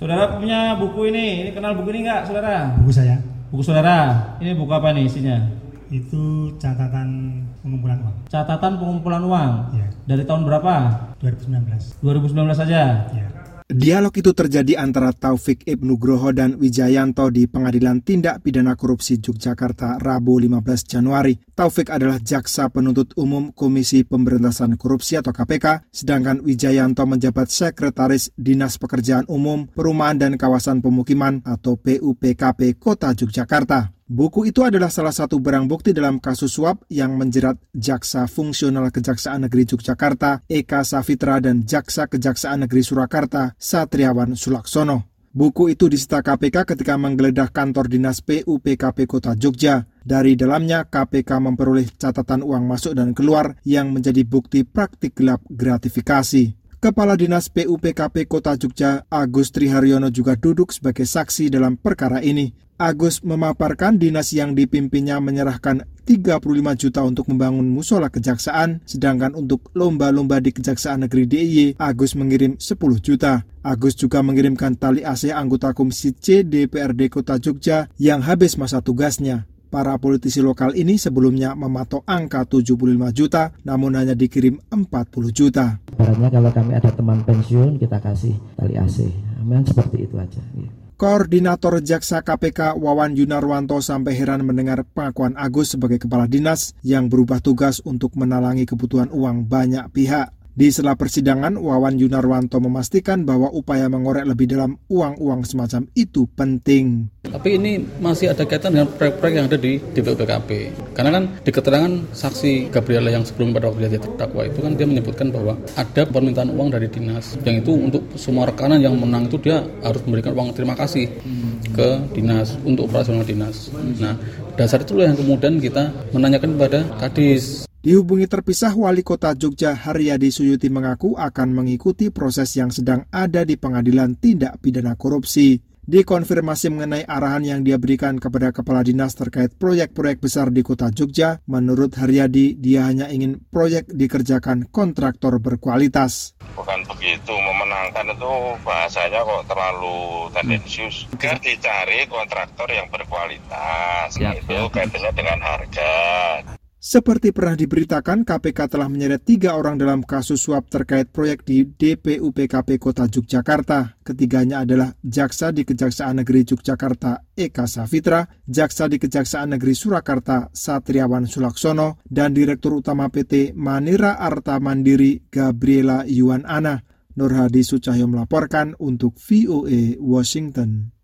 Saudara punya buku ini, ini kenal buku ini nggak, saudara? Buku saya Buku saudara, ini buku apa nih isinya? itu catatan pengumpulan uang Catatan pengumpulan uang. ya Dari tahun berapa? 2019 2019 saja. ya Dialog itu terjadi antara Taufik Ibnu Nugroho dan Wijayanto di Pengadilan Tindak Pidana Korupsi Yogyakarta Rabu 15 Januari. Taufik adalah jaksa penuntut umum Komisi Pemberantasan Korupsi atau KPK, sedangkan Wijayanto menjabat Sekretaris Dinas Pekerjaan Umum, Perumahan dan Kawasan Pemukiman atau PUPKP Kota Yogyakarta. Buku itu adalah salah satu barang bukti dalam kasus suap yang menjerat Jaksa Fungsional Kejaksaan Negeri Yogyakarta, Eka Safitra dan Jaksa Kejaksaan Negeri Surakarta, Satriawan Sulaksono. Buku itu disita KPK ketika menggeledah kantor dinas PUPKP Kota Jogja. Dari dalamnya, KPK memperoleh catatan uang masuk dan keluar yang menjadi bukti praktik gelap gratifikasi. Kepala Dinas PUPKP Kota Jogja, Agus Triharyono juga duduk sebagai saksi dalam perkara ini. Agus memaparkan dinas yang dipimpinnya menyerahkan 35 juta untuk membangun musola kejaksaan, sedangkan untuk lomba-lomba di Kejaksaan Negeri DIY, Agus mengirim 10 juta. Agus juga mengirimkan tali AC anggota Komisi C DPRD Kota Jogja yang habis masa tugasnya. Para politisi lokal ini sebelumnya mematok angka 75 juta, namun hanya dikirim 40 juta. Ibaratnya kalau kami ada teman pensiun kita kasih tali AC. Memang seperti itu aja. Iya. Koordinator Jaksa KPK Wawan Yunarwanto sampai heran mendengar pengakuan Agus sebagai kepala dinas yang berubah tugas untuk menalangi kebutuhan uang banyak pihak. Di sela persidangan, Wawan Yunarwanto memastikan bahwa upaya mengorek lebih dalam uang-uang semacam itu penting. Tapi ini masih ada kaitan dengan proyek-proyek yang ada di DPUPKP. Karena kan di keterangan saksi Gabriela yang sebelum pada waktu dia terdakwa itu kan dia menyebutkan bahwa ada permintaan uang dari dinas. Yang itu untuk semua rekanan yang menang itu dia harus memberikan uang terima kasih ke dinas untuk operasional dinas. Nah, dasar itulah yang kemudian kita menanyakan kepada Kadis. Dihubungi terpisah, Wali Kota Jogja Haryadi Suyuti mengaku akan mengikuti proses yang sedang ada di Pengadilan Tindak Pidana Korupsi. Dikonfirmasi mengenai arahan yang dia berikan kepada kepala dinas terkait proyek-proyek besar di kota Jogja, menurut Haryadi, dia hanya ingin proyek dikerjakan kontraktor berkualitas. bukan begitu memenangkan itu bahasanya kok terlalu tendensius kan dicari kontraktor yang berkualitas Ya, itu ya. kaitannya dengan harga Seperti pernah diberitakan, KPK telah menyeret tiga orang dalam kasus suap terkait proyek di DPUPKP Kota Yogyakarta. Ketiganya adalah Jaksa di Kejaksaan Negeri Yogyakarta Eka Safitra, Jaksa di Kejaksaan Negeri Surakarta Satriawan Sulaksono, dan Direktur Utama PT Manira Arta Mandiri Gabriela Yuan Ana. Nur Hadi Sucahyo melaporkan untuk VOA Washington.